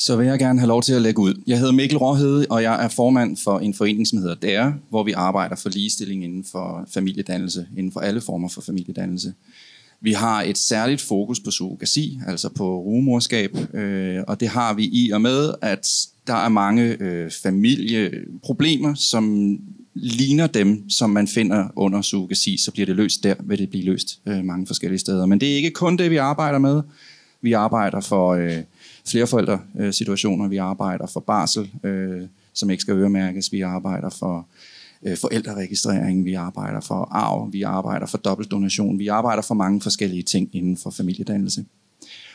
så vil jeg gerne have lov til at lægge ud. Jeg hedder Mikkel Råhede, og jeg er formand for en forening, som hedder DARE, hvor vi arbejder for ligestilling inden for familiedannelse, inden for alle former for familiedannelse. Vi har et særligt fokus på surrogasi, altså på rumorskab, øh, og det har vi i og med, at der er mange øh, familieproblemer, som ligner dem, som man finder under surrogasi, så bliver det løst der, vil det blive løst øh, mange forskellige steder. Men det er ikke kun det, vi arbejder med. Vi arbejder for øh, flerforældre-situationer, vi arbejder for barsel, øh, som ikke skal øremærkes, vi arbejder for øh, forældreregistrering, vi arbejder for arv, vi arbejder for dobbeltdonation, vi arbejder for mange forskellige ting inden for familiedannelse.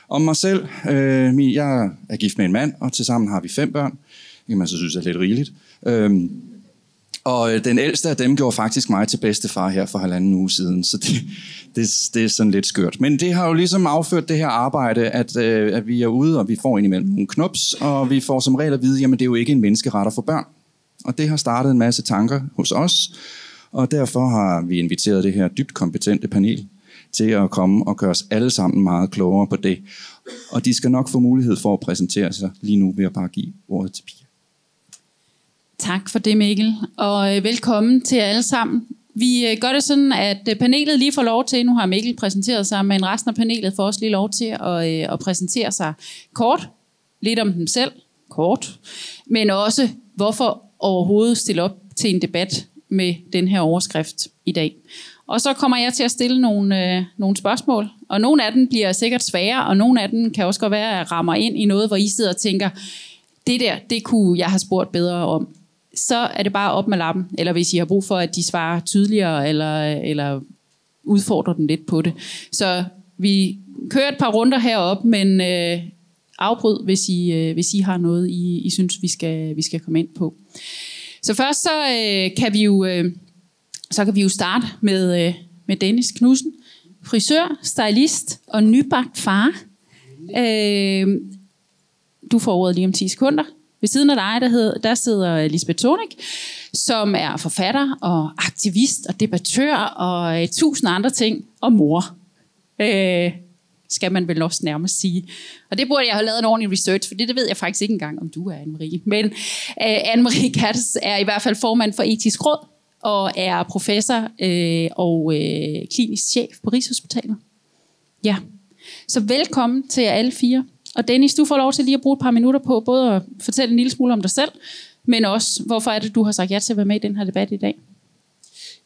Om mig selv, øh, jeg er gift med en mand, og tilsammen har vi fem børn. Det kan man så synes er lidt rigeligt. Øh, og øh, den ældste af dem gjorde faktisk mig til bedstefar her for halvanden uge siden, så det, det, det er sådan lidt skørt. Men det har jo ligesom afført det her arbejde, at, øh, at vi er ude, og vi får indimellem nogle knops, og vi får som regel at vide, jamen det er jo ikke en menneskeret at få børn. Og det har startet en masse tanker hos os, og derfor har vi inviteret det her dybt kompetente panel til at komme og gøre os alle sammen meget klogere på det. Og de skal nok få mulighed for at præsentere sig lige nu ved at bare give ordet til Pia. Tak for det, Mikkel, og øh, velkommen til alle sammen. Vi øh, gør det sådan, at øh, panelet lige får lov til, nu har Mikkel præsenteret sig, men resten af panelet får også lige lov til at, øh, at præsentere sig kort, lidt om dem selv, kort, men også hvorfor overhovedet stille op til en debat med den her overskrift i dag. Og så kommer jeg til at stille nogle, øh, nogle spørgsmål, og nogle af dem bliver sikkert svære, og nogle af dem kan også godt være, at rammer ind i noget, hvor I sidder og tænker, det der, det kunne jeg have spurgt bedre om så er det bare op med lappen. Eller hvis I har brug for, at de svarer tydeligere, eller, eller udfordrer den lidt på det. Så vi kører et par runder herop, men øh, afbryd, hvis I, øh, hvis I har noget, I, I synes, vi skal, vi skal komme ind på. Så først så øh, kan vi jo øh, så kan vi jo starte med, øh, med Dennis Knudsen, frisør, stylist og nybagt far. Øh, du får ordet lige om 10 sekunder. Ved siden af dig, der, hed, der sidder Lisbeth Tonik, som er forfatter og aktivist og debattør og øh, tusind andre ting, og mor. Øh, skal man vel også nærmest sige. Og det burde jeg have lavet en ordentlig research, for det, det ved jeg faktisk ikke engang, om du er, Anne-Marie. Men øh, Anne-Marie Katz er i hvert fald formand for Etisk Råd, og er professor øh, og øh, klinisk chef på Rigshospitalet. Ja, så velkommen til jer alle fire. Og Dennis, du får lov til lige at bruge et par minutter på både at fortælle en lille smule om dig selv, men også, hvorfor er det, du har sagt ja til at være med i den her debat i dag?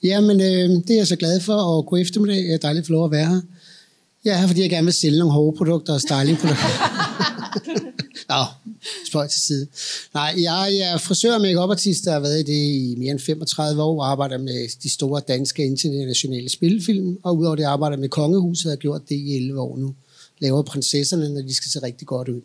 Jamen, øh, det er jeg så glad for, og god eftermiddag. Det er dejligt at få lov at være her. Jeg er her, fordi jeg gerne vil sælge nogle hårprodukter og stylingprodukter. Nå, spøj til side. Nej, jeg er frisør og make artist der har været i det i mere end 35 år, og arbejder med de store danske internationale spilfilm, og udover det arbejder med Kongehuset, og har gjort det i 11 år nu laver prinsesserne, når de skal se rigtig godt ud.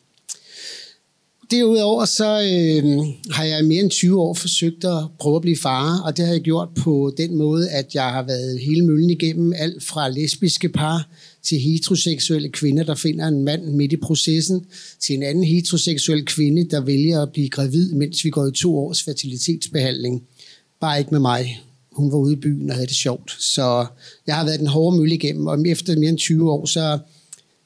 Derudover så øh, har jeg i mere end 20 år forsøgt at prøve at blive far, og det har jeg gjort på den måde, at jeg har været hele møllen igennem, alt fra lesbiske par til heteroseksuelle kvinder, der finder en mand midt i processen, til en anden heteroseksuel kvinde, der vælger at blive gravid, mens vi går i to års fertilitetsbehandling. Bare ikke med mig. Hun var ude i byen og havde det sjovt. Så jeg har været den hårde mølle igennem, og efter mere end 20 år, så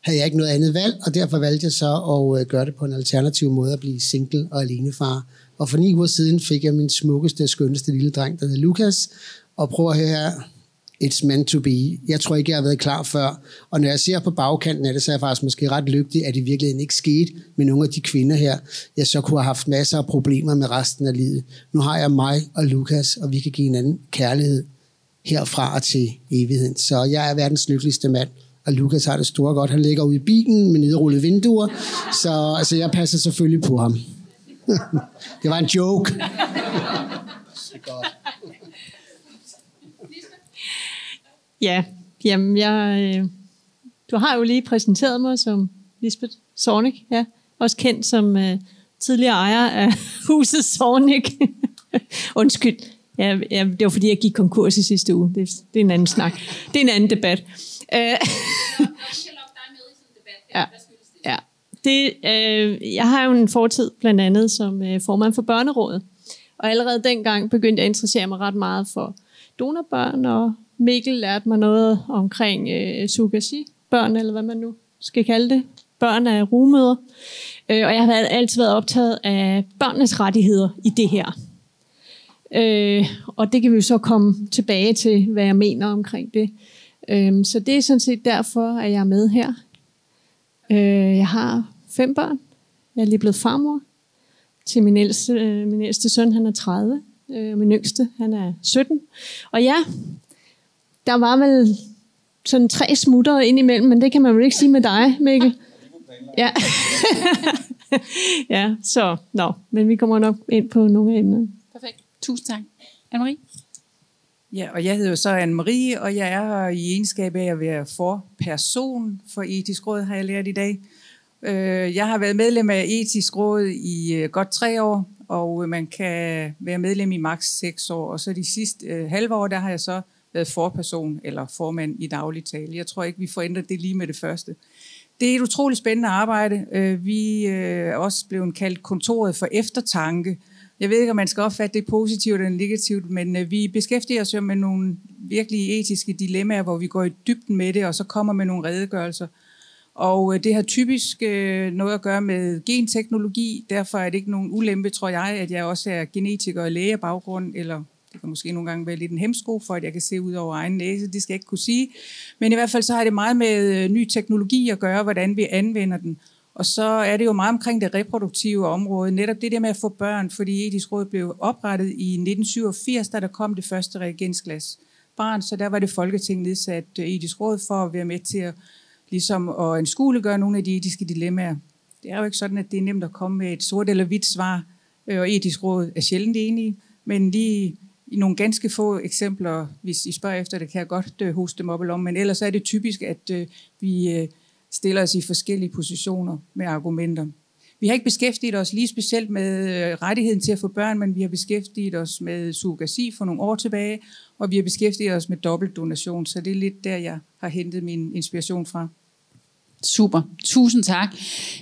havde jeg ikke noget andet valg, og derfor valgte jeg så at øh, gøre det på en alternativ måde at blive single og alenefar. Og for ni uger siden fik jeg min smukkeste og skønneste lille dreng, der hedder Lukas, og prøv at høre her, it's meant to be. Jeg tror ikke, jeg har været klar før. Og når jeg ser på bagkanten af det, så er jeg faktisk måske ret lykkelig, at det virkelig ikke skete med nogle af de kvinder her, jeg så kunne have haft masser af problemer med resten af livet. Nu har jeg mig og Lukas, og vi kan give hinanden kærlighed herfra og til evigheden. Så jeg er verdens lykkeligste mand og Lukas har det store godt. Han ligger ude i bilen med nedrullede vinduer, så altså, jeg passer selvfølgelig på ham. det var en joke. ja, jamen jeg, øh, du har jo lige præsenteret mig som Lisbeth Sornik, ja, også kendt som øh, tidligere ejer af huset Sornik. Undskyld, ja, ja, det var fordi, jeg gik konkurs i sidste uge. Det, det er en anden snak. Det er en anden debat. Øh, ja. ja. Det, øh, jeg har jo en fortid blandt andet som øh, formand for børnerådet. Og allerede dengang begyndte jeg at interessere mig ret meget for donorbørn, og Mikkel lærte mig noget omkring øh, sugasi-børn, eller hvad man nu skal kalde det, børn af rumøder. Øh, og jeg har altid været optaget af børnenes rettigheder i det her. Øh, og det kan vi jo så komme tilbage til, hvad jeg mener omkring det. Øh, så det er sådan set derfor, at jeg er med her. Øh, jeg har fem børn. Jeg er lige blevet farmor til min ældste, øh, min ældste søn, han er 30. Øh, min yngste, han er 17. Og ja, der var vel sådan tre smutter ind imellem, men det kan man vel ikke sige med dig, Mikkel. Ja. ja, så, nå, men vi kommer nok ind på nogle af emnerne. Perfekt. Tusind tak. Anne-Marie? Ja, og jeg hedder jo så Anne-Marie, og jeg er her i egenskab af at være forperson for etisk råd, har jeg lært i dag. Øh, jeg har været medlem af etisk råd i øh, godt tre år, og øh, man kan være medlem i maks seks år, og så de sidste øh, halve år, der har jeg så været forperson eller formand i daglig tale. Jeg tror ikke, vi får ændret det lige med det første. Det er et utroligt spændende arbejde. Vi er også blevet kaldt kontoret for eftertanke, jeg ved ikke, om man skal opfatte det positivt eller negativt, men øh, vi beskæftiger os jo med nogle virkelig etiske dilemmaer, hvor vi går i dybden med det, og så kommer med nogle redegørelser. Og øh, det har typisk øh, noget at gøre med genteknologi, derfor er det ikke nogen ulempe, tror jeg, at jeg også er genetiker og læge baggrund, eller det kan måske nogle gange være lidt en hemsko for, at jeg kan se ud over egen næse, det skal jeg ikke kunne sige. Men i hvert fald så har det meget med ny teknologi at gøre, hvordan vi anvender den. Og så er det jo meget omkring det reproduktive område, netop det der med at få børn, fordi etisk råd blev oprettet i 1987, da der kom det første reagensglas barn, så der var det Folketinget nedsat øh, etisk råd for at være med til at, ligesom at anskueliggøre nogle af de etiske dilemmaer. Det er jo ikke sådan, at det er nemt at komme med et sort eller hvidt svar, øh, og etisk råd er sjældent enige, men lige i nogle ganske få eksempler, hvis I spørger efter det, kan jeg godt øh, hoste dem op eller om, men ellers er det typisk, at vi stiller os i forskellige positioner med argumenter. Vi har ikke beskæftiget os lige specielt med øh, rettigheden til at få børn, men vi har beskæftiget os med surrogasi for nogle år tilbage, og vi har beskæftiget os med dobbeltdonation, så det er lidt der, jeg har hentet min inspiration fra. Super, tusind tak.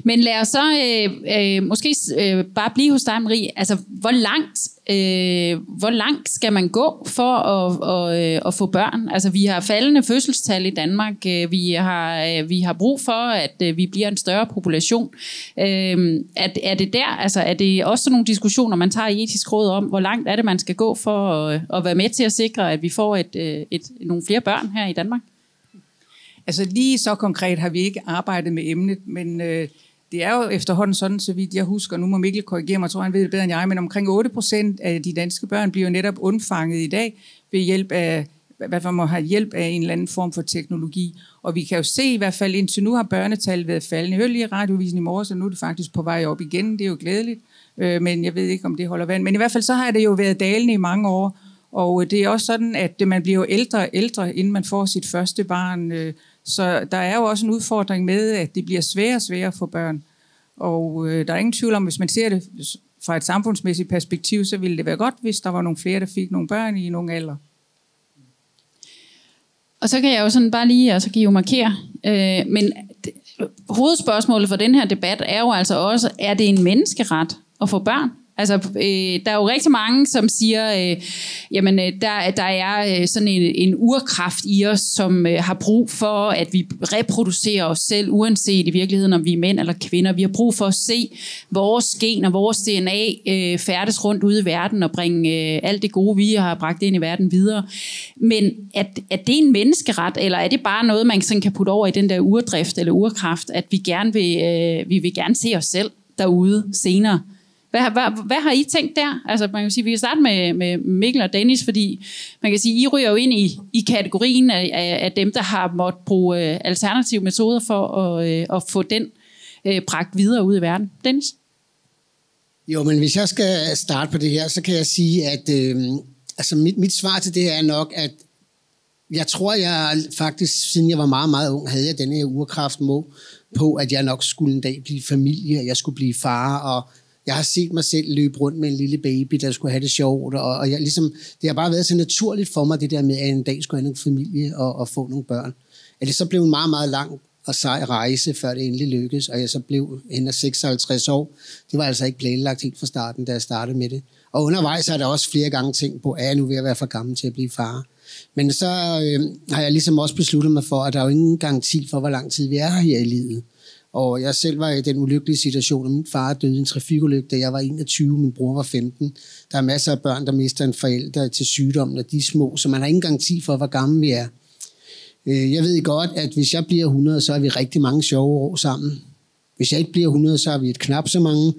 Men lad os så øh, øh, måske øh, bare blive hos dig, Marie. Altså, hvor langt, øh, hvor langt skal man gå for at, og, øh, at få børn? Altså, vi har faldende fødselstal i Danmark. Øh, vi har, øh, vi har brug for, at øh, vi bliver en større population. Øh, er, er det der, altså, er det også nogle diskussioner, man tager i etisk råd om, hvor langt er det, man skal gå for at, at være med til at sikre, at vi får et, et, et, nogle flere børn her i Danmark? Altså lige så konkret har vi ikke arbejdet med emnet, men øh, det er jo efterhånden sådan, så vidt jeg husker, nu må Mikkel korrigere mig, tror han ved det bedre end jeg, men omkring 8% af de danske børn bliver netop undfanget i dag ved hjælp af hvad man må have hjælp af en eller anden form for teknologi. Og vi kan jo se i hvert fald indtil nu har børnetallet været faldende. Jeg hørte lige radiovisen i morges, og nu er det faktisk på vej op igen. Det er jo glædeligt, øh, men jeg ved ikke, om det holder vand. Men i hvert fald så har det jo været dalende i mange år. Og øh, det er også sådan, at man bliver jo ældre og ældre, inden man får sit første barn. Øh, så der er jo også en udfordring med, at det bliver sværere og sværere for børn. Og øh, der er ingen tvivl om, hvis man ser det fra et samfundsmæssigt perspektiv, så ville det være godt, hvis der var nogle flere, der fik nogle børn i nogle alder. Og så kan jeg jo sådan bare lige altså give markere. Øh, men hovedspørgsmålet for den her debat er jo altså også, er det en menneskeret at få børn? Altså, øh, der er jo rigtig mange, som siger, øh, jamen, øh, der, der er øh, sådan en, en urkraft i os, som øh, har brug for, at vi reproducerer os selv, uanset i virkeligheden, om vi er mænd eller kvinder. Vi har brug for at se vores gen og vores DNA øh, færdes rundt ude i verden og bringe øh, alt det gode, vi har bragt ind i verden videre. Men er, er det en menneskeret, eller er det bare noget, man sådan kan putte over i den der urdrift eller urkraft, at vi gerne vil, øh, vi vil gerne se os selv derude senere? Hvad, hvad, hvad har I tænkt der? Altså, man kan sige, vi kan starte med, med Mikkel og Dennis, fordi man kan sige, I ryger jo ind i, i kategorien af, af, af dem, der har måttet bruge øh, alternative metoder for at, øh, at få den øh, bragt videre ud i verden. Dennis? Jo, men hvis jeg skal starte på det her, så kan jeg sige, at øh, altså mit, mit svar til det er nok, at jeg tror, jeg faktisk, siden jeg var meget, meget ung, havde jeg den her urkraft på, at jeg nok skulle en dag blive familie, at jeg skulle blive far, og jeg har set mig selv løbe rundt med en lille baby, der skulle have det sjovt, og, og jeg, ligesom, det har bare været så naturligt for mig, det der med, at en dag skulle have en familie og, og få nogle børn. At det så blev en meget, meget lang og sej rejse, før det endelig lykkedes, og jeg så blev hen 56 år. Det var altså ikke planlagt helt fra starten, da jeg startede med det. Og undervejs har der også flere gange tænkt på, at jeg nu ved at være for gammel til at blive far. Men så øh, har jeg ligesom også besluttet mig for, at der er jo ingen garanti for, hvor lang tid vi er her i livet. Og jeg selv var i den ulykkelige situation, at min far døde i en trafikulykke, da jeg var 21, min bror var 15. Der er masser af børn, der mister en forælder til sygdom, når de er små, så man har ingen garanti for, hvor gammel vi er. Øh, jeg ved godt, at hvis jeg bliver 100, så er vi rigtig mange sjove år sammen. Hvis jeg ikke bliver 100, så har vi et knap så mange.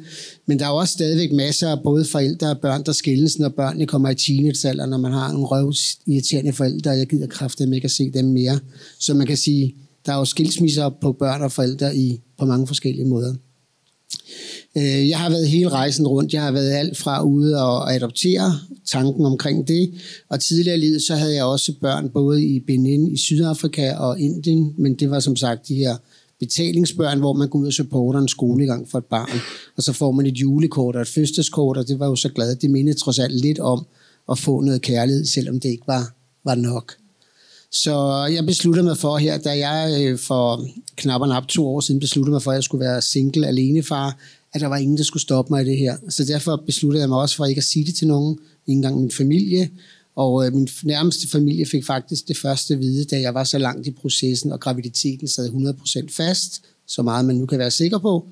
Men der er også stadigvæk masser af både forældre og børn, der skilles, når børnene kommer i teenagealder, når man har en røv irriterende forældre, og jeg gider kraftigt ikke at se dem mere. Så man kan sige, der er jo skilsmisser på børn og forældre i, på mange forskellige måder. Øh, jeg har været hele rejsen rundt. Jeg har været alt fra ude og adoptere tanken omkring det. Og tidligere i livet, så havde jeg også børn både i Benin, i Sydafrika og Indien. Men det var som sagt de her betalingsbørn, hvor man går ud og supporter en skolegang for et barn. Og så får man et julekort og et fødselskort, og det var jo så glad. Det mindede trods alt lidt om at få noget kærlighed, selvom det ikke var, var nok. Så jeg besluttede mig for her, da jeg øh, for knap og nap to år siden besluttede mig for, at jeg skulle være single alenefar, at der var ingen, der skulle stoppe mig i det her. Så derfor besluttede jeg mig også for ikke at sige det til nogen, ikke engang min familie. Og øh, min nærmeste familie fik faktisk det første at vide, da jeg var så langt i processen, og graviditeten sad 100% fast, så meget man nu kan være sikker på.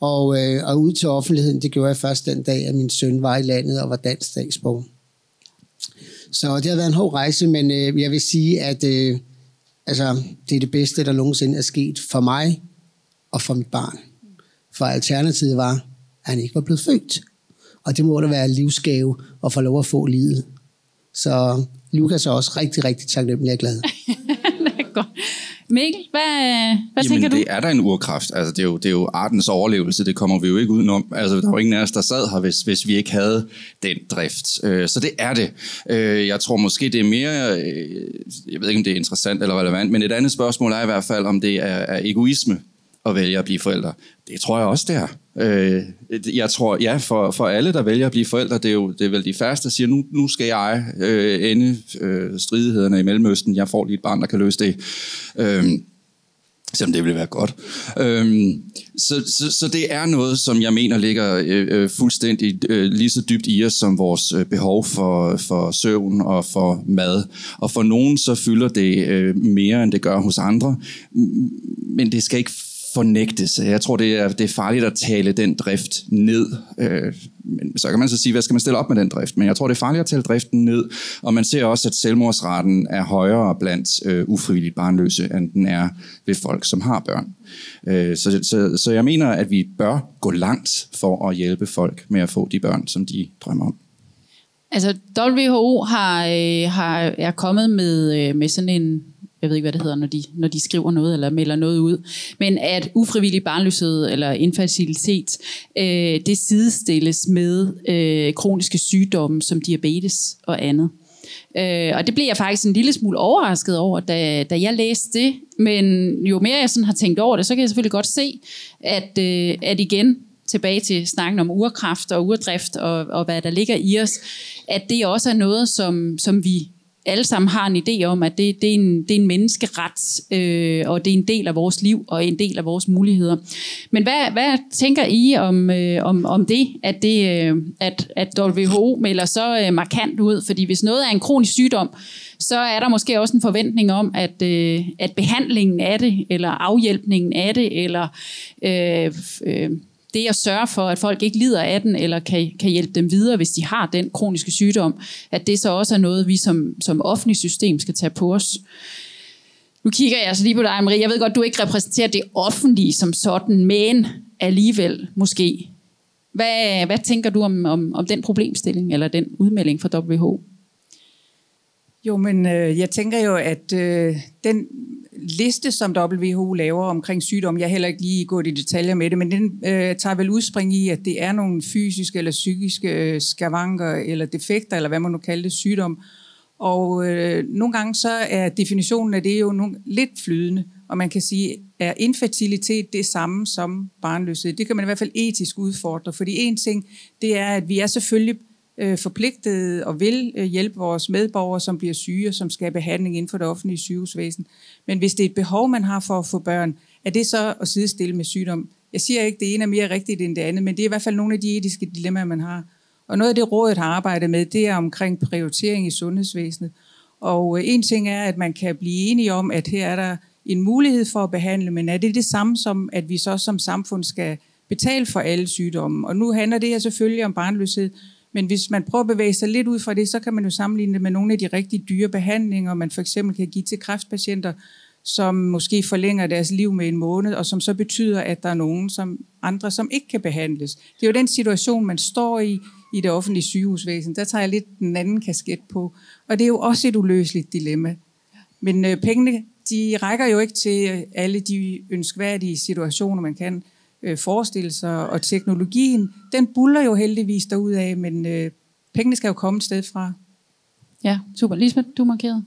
Og, øh, og ud til offentligheden, det gjorde jeg først den dag, at min søn var i landet og var dansk statsborger. Så det har været en hård rejse, men øh, jeg vil sige, at øh, altså, det er det bedste, der nogensinde er sket for mig og for mit barn. For alternativet var, at han ikke var blevet født. Og det må da være livsgave at få lov at få livet. Så Lukas er også rigtig, rigtig taknemmelig og glad. det er godt. Mikkel, hvad, hvad Jamen, tænker du? det er der en urkraft. Altså, det, er jo, det er jo artens overlevelse, det kommer vi jo ikke udenom. Altså, der var ingen af os, der sad her, hvis, hvis vi ikke havde den drift. Øh, så det er det. Øh, jeg tror måske, det er mere, øh, jeg ved ikke, om det er interessant eller relevant, men et andet spørgsmål er i hvert fald, om det er, er egoisme at vælge at blive forældre. Det tror jeg også, det er. Øh, jeg tror, ja, for, for alle, der vælger at blive forældre, det er jo det er vel de færreste, der siger, nu, nu skal jeg øh, ende øh, stridighederne i Mellemøsten. Jeg får lige et barn, der kan løse det. Øh, selvom det ville være godt. Øh, så, så, så det er noget, som jeg mener ligger øh, øh, fuldstændig øh, lige så dybt i os, som vores øh, behov for, for søvn og for mad. Og for nogen så fylder det øh, mere, end det gør hos andre. Men det skal ikke fornægtes. Jeg tror, det er, det er farligt at tale den drift ned. Øh, men så kan man så sige, hvad skal man stille op med den drift? Men jeg tror, det er farligt at tale driften ned. Og man ser også, at selvmordsraten er højere blandt øh, ufrivilligt barnløse, end den er ved folk, som har børn. Øh, så, så, så jeg mener, at vi bør gå langt for at hjælpe folk med at få de børn, som de drømmer om. Altså, WHO har, øh, har, er kommet med, øh, med sådan en jeg ved ikke, hvad det hedder, når de, når de skriver noget eller melder noget ud, men at ufrivillig barnløshed eller infertilitet, øh, det sidestilles med øh, kroniske sygdomme som diabetes og andet. Øh, og det blev jeg faktisk en lille smule overrasket over, da, da jeg læste det. Men jo mere jeg sådan har tænkt over det, så kan jeg selvfølgelig godt se, at, øh, at igen, tilbage til snakken om urkraft og urdrift og, og hvad der ligger i os, at det også er noget, som, som vi alle sammen har en idé om, at det, det, er, en, det er en menneskeret, øh, og det er en del af vores liv, og en del af vores muligheder. Men hvad, hvad tænker I om, øh, om, om det, at, det øh, at, at WHO melder så øh, markant ud? Fordi hvis noget er en kronisk sygdom, så er der måske også en forventning om, at, øh, at behandlingen af det, eller afhjælpningen af det, eller øh, øh, det at sørge for, at folk ikke lider af den, eller kan, kan hjælpe dem videre, hvis de har den kroniske sygdom, at det så også er noget, vi som, som offentlig system skal tage på os. Nu kigger jeg altså lige på dig, Marie. Jeg ved godt, du ikke repræsenterer det offentlige som sådan, men alligevel måske. Hvad, hvad tænker du om, om, om den problemstilling, eller den udmelding fra WHO? Jo, men øh, jeg tænker jo, at øh, den liste, som WHO laver omkring sygdom, jeg heller ikke lige gået i detaljer med det, men den øh, tager vel udspring i, at det er nogle fysiske eller psykiske øh, skavanker eller defekter, eller hvad man nu kalder det, sygdom. Og øh, nogle gange så er definitionen af det jo nogle, lidt flydende, og man kan sige, er infertilitet det samme som barnløshed? Det kan man i hvert fald etisk udfordre, fordi en ting, det er, at vi er selvfølgelig øh, forpligtet og vil øh, hjælpe vores medborgere, som bliver syge og som skal have behandling inden for det offentlige sygehusvæsen. Men hvis det er et behov, man har for at få børn, er det så at sidestille med sygdom? Jeg siger ikke, at det ene er mere rigtigt end det andet, men det er i hvert fald nogle af de etiske dilemmaer, man har. Og noget af det, rådet har arbejdet med, det er omkring prioritering i sundhedsvæsenet. Og øh, en ting er, at man kan blive enige om, at her er der en mulighed for at behandle, men er det det samme som, at vi så som samfund skal betale for alle sygdomme? Og nu handler det her selvfølgelig om barnløshed, men hvis man prøver at bevæge sig lidt ud fra det, så kan man jo sammenligne det med nogle af de rigtig dyre behandlinger, man for eksempel kan give til kræftpatienter, som måske forlænger deres liv med en måned, og som så betyder, at der er nogen som andre, som ikke kan behandles. Det er jo den situation, man står i i det offentlige sygehusvæsen. Der tager jeg lidt den anden kasket på. Og det er jo også et uløseligt dilemma. Men øh, pengene, de rækker jo ikke til øh, alle de ønskværdige situationer, man kan øh, forestille sig. Og teknologien, den buller jo heldigvis af, men øh, pengene skal jo komme et sted fra. Ja, super. Lisbeth, du markerede.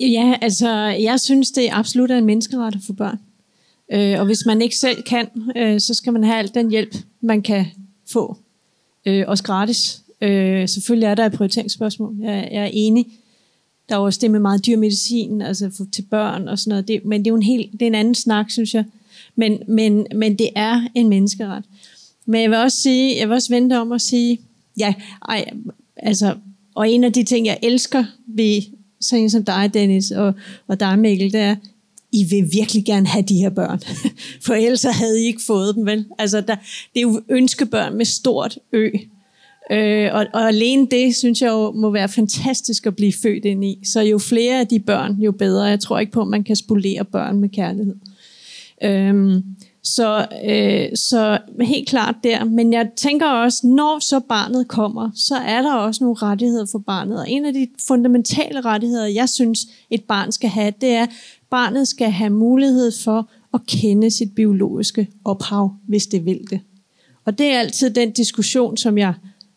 Ja, altså, jeg synes, det er absolut en menneskeret for børn. Øh, og hvis man ikke selv kan, øh, så skal man have al den hjælp, man kan få. Øh, også gratis. Øh, selvfølgelig er der et prioriteringsspørgsmål. Jeg, jeg er enig. Der er også det med meget dyr medicin, altså til børn og sådan noget. Det, men det er jo en, helt, det er en anden snak, synes jeg. Men, men, men det er en menneskeret. Men jeg vil også sige, jeg vil også vente om at sige, ja, ej, altså, og en af de ting, jeg elsker ved sådan som dig, Dennis, og, og dig, Mikkel, det er, I vil virkelig gerne have de her børn. For ellers havde I ikke fået dem, vel? Altså, der, det er jo ønskebørn med stort ø. Øh, og, og alene det, synes jeg jo, må være fantastisk at blive født ind i. Så jo flere af de børn, jo bedre. Jeg tror ikke på, at man kan spolere børn med kærlighed. Øhm, så, øh, så helt klart der. Men jeg tænker også, når så barnet kommer, så er der også nogle rettigheder for barnet. Og en af de fundamentale rettigheder, jeg synes, et barn skal have, det er, at barnet skal have mulighed for at kende sit biologiske ophav, hvis det vil det. Og det er altid den diskussion, som jeg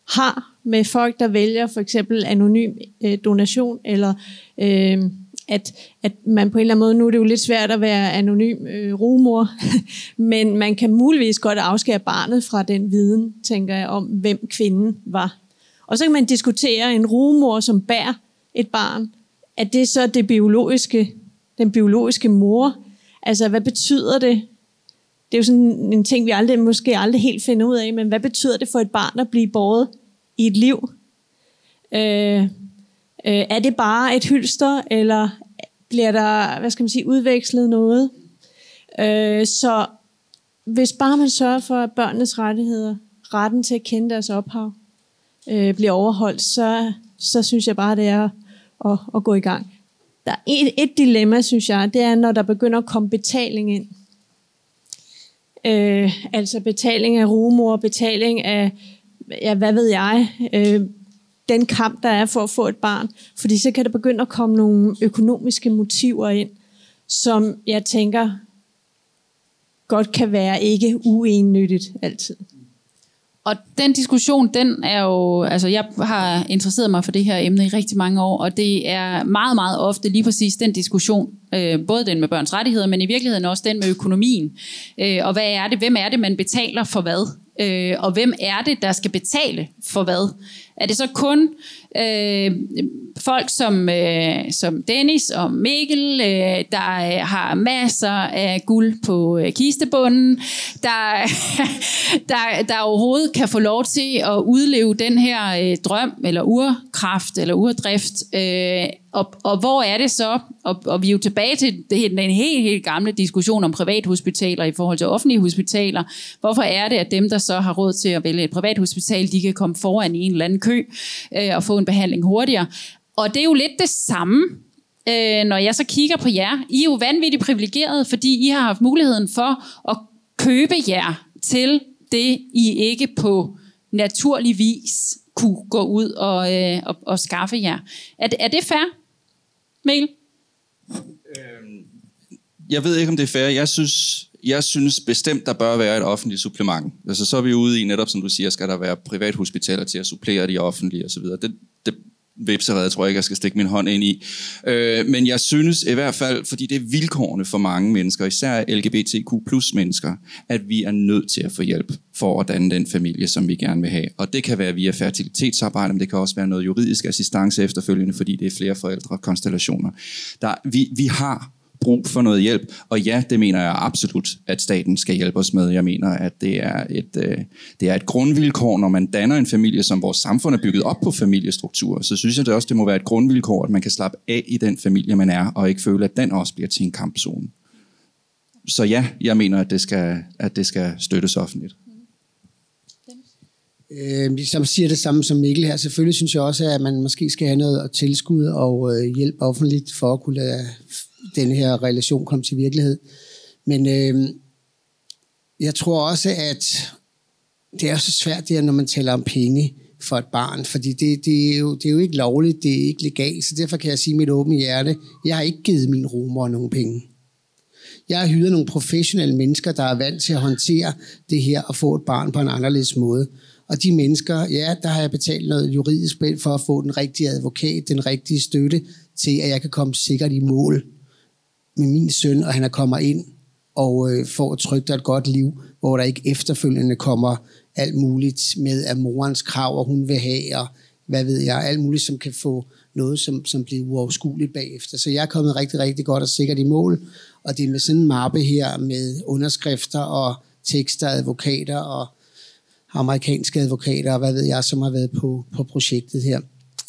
har med folk, der vælger for eksempel anonym øh, donation, eller øh, at, at man på en eller anden måde, nu er det jo lidt svært at være anonym øh, rumor, men man kan muligvis godt afskære barnet fra den viden, tænker jeg, om hvem kvinden var. Og så kan man diskutere en rumor, som bærer et barn, at det så det biologiske, den biologiske mor. Altså, hvad betyder det? Det er jo sådan en ting, vi aldrig, måske aldrig helt finder ud af, men hvad betyder det for et barn at blive båret i et liv? Øh, Øh, er det bare et hylster, eller bliver der, hvad skal man sige, udvekslet noget? Øh, så hvis bare man sørger for, at børnenes rettigheder, retten til at kende deres ophav, øh, bliver overholdt, så, så synes jeg bare, det er at, at, gå i gang. Der er et, et dilemma, synes jeg, det er, når der begynder at komme betaling ind. Øh, altså betaling af rumor, betaling af, ja, hvad ved jeg, øh, den kamp, der er for at få et barn. Fordi så kan der begynde at komme nogle økonomiske motiver ind, som jeg tænker godt kan være ikke uennyttigt altid. Og den diskussion, den er jo, altså jeg har interesseret mig for det her emne i rigtig mange år, og det er meget, meget ofte lige præcis den diskussion, øh, både den med børns rettigheder, men i virkeligheden også den med økonomien. Øh, og hvad er det, hvem er det, man betaler for hvad? Øh, og hvem er det, der skal betale for hvad? Er det så kun øh, folk som, øh, som Dennis og Mikkel, øh, der øh, har masser af guld på øh, kistebunden, der, der, der overhovedet kan få lov til at udleve den her øh, drøm, eller urkraft, eller urdrift. Øh, og, og hvor er det så, og, og vi er jo tilbage til det, den helt, helt gamle diskussion om privathospitaler i forhold til offentlige hospitaler. Hvorfor er det, at dem, der så har råd til at vælge et privathospital, de kan komme foran i en eller anden kø øh, og få en behandling hurtigere? Og det er jo lidt det samme, øh, når jeg så kigger på jer. I er jo vanvittigt privilegerede, fordi I har haft muligheden for at købe jer til det, I ikke på naturlig vis kunne gå ud og, øh, og, og skaffe jer. Er, er det fair, Mikkel? Øhm, jeg ved ikke, om det er fair. Jeg synes, jeg synes bestemt, der bør være et offentligt supplement. Altså, så er vi ude i netop, som du siger, skal der være privathospitaler til at supplere de offentlige osv. Det, det vipserede, tror jeg ikke, jeg skal stikke min hånd ind i. Øh, men jeg synes i hvert fald, fordi det er vilkårene for mange mennesker, især LGBTQ plus mennesker, at vi er nødt til at få hjælp for at danne den familie, som vi gerne vil have. Og det kan være via fertilitetsarbejde, men det kan også være noget juridisk assistance efterfølgende, fordi det er flere forældre konstellationer. Der, vi, vi har brug for noget hjælp. Og ja, det mener jeg absolut, at staten skal hjælpe os med. Jeg mener, at det er et, øh, det er et grundvilkår, når man danner en familie, som vores samfund er bygget op på familiestruktur. Så synes jeg det også, det må være et grundvilkår, at man kan slappe af i den familie, man er, og ikke føle, at den også bliver til en kampzone. Så ja, jeg mener, at det skal, at det skal støttes offentligt. Øh, som siger det samme som Mikkel her. Selvfølgelig synes jeg også, at man måske skal have noget tilskud og øh, hjælp offentligt for at kunne lade den her relation kom til virkelighed. Men øh, jeg tror også, at det er så svært, det her, når man taler om penge for et barn, fordi det, det, er jo, det er jo ikke lovligt, det er ikke legalt, så derfor kan jeg sige mit åbne hjerte, jeg har ikke givet min romer nogen penge. Jeg har hyret nogle professionelle mennesker, der er vant til at håndtere det her og få et barn på en anderledes måde. Og de mennesker, ja, der har jeg betalt noget juridisk for at få den rigtige advokat, den rigtige støtte til, at jeg kan komme sikkert i mål med min søn, og han er kommer ind og øh, får et trygt og et godt liv, hvor der ikke efterfølgende kommer alt muligt med af morens krav, og hun vil have, og hvad ved jeg, alt muligt, som kan få noget, som, som bliver uoverskueligt bagefter. Så jeg er kommet rigtig, rigtig godt og sikkert i mål, og det er med sådan en mappe her med underskrifter og tekster, advokater og amerikanske advokater, og hvad ved jeg, som har været på, på projektet her.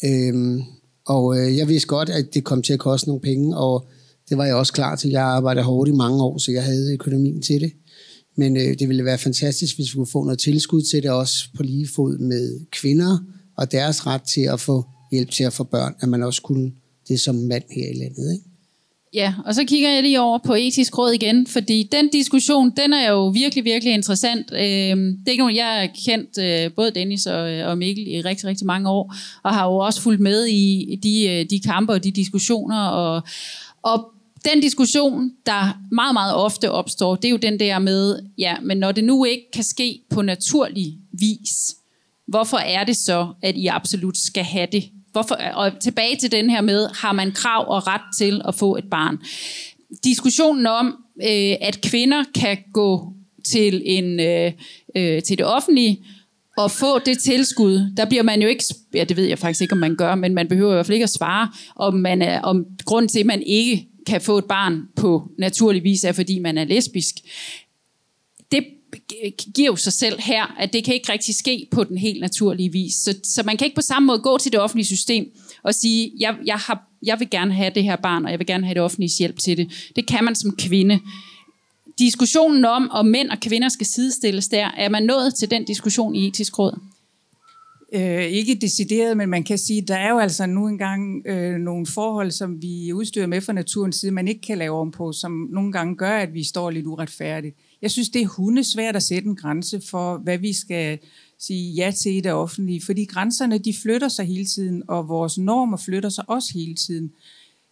Øhm, og øh, jeg vidste godt, at det kom til at koste nogle penge, og det var jeg også klar til. Jeg arbejdede hårdt i mange år, så jeg havde økonomien til det. Men øh, det ville være fantastisk, hvis vi kunne få noget tilskud til det, også på lige fod med kvinder, og deres ret til at få hjælp til at få børn, at man også kunne det som mand her i landet. Ikke? Ja, og så kigger jeg lige over på etisk råd igen, fordi den diskussion, den er jo virkelig, virkelig interessant. Øhm, det er ikke nogen, jeg har kendt øh, både Dennis og, øh, og Mikkel i rigtig, rigtig mange år, og har jo også fulgt med i de, øh, de kampe og de diskussioner, og, og den diskussion, der meget, meget ofte opstår, det er jo den der med, ja, men når det nu ikke kan ske på naturlig vis, hvorfor er det så, at I absolut skal have det? Hvorfor, og tilbage til den her med, har man krav og ret til at få et barn? Diskussionen om, øh, at kvinder kan gå til, en, øh, øh, til det offentlige, og få det tilskud, der bliver man jo ikke, ja det ved jeg faktisk ikke, om man gør, men man behøver i hvert fald ikke at svare, om, man er, om grund til, at man ikke kan få et barn på naturlig vis, er fordi man er lesbisk. Det giver jo sig selv her, at det kan ikke rigtig ske på den helt naturlige vis. Så, så man kan ikke på samme måde gå til det offentlige system og sige, jeg, jeg, har, jeg vil gerne have det her barn, og jeg vil gerne have det offentlige hjælp til det. Det kan man som kvinde. Diskussionen om, om mænd og kvinder skal sidestilles der, er man nået til den diskussion i etisk råd? Øh, ikke decideret, men man kan sige, der er jo altså nu engang øh, nogle forhold, som vi udstyrer med fra naturens side, man ikke kan lave om på, som nogle gange gør, at vi står lidt uretfærdigt. Jeg synes, det er hundesvært at sætte en grænse for, hvad vi skal sige ja til i det offentlige, fordi grænserne de flytter sig hele tiden, og vores normer flytter sig også hele tiden.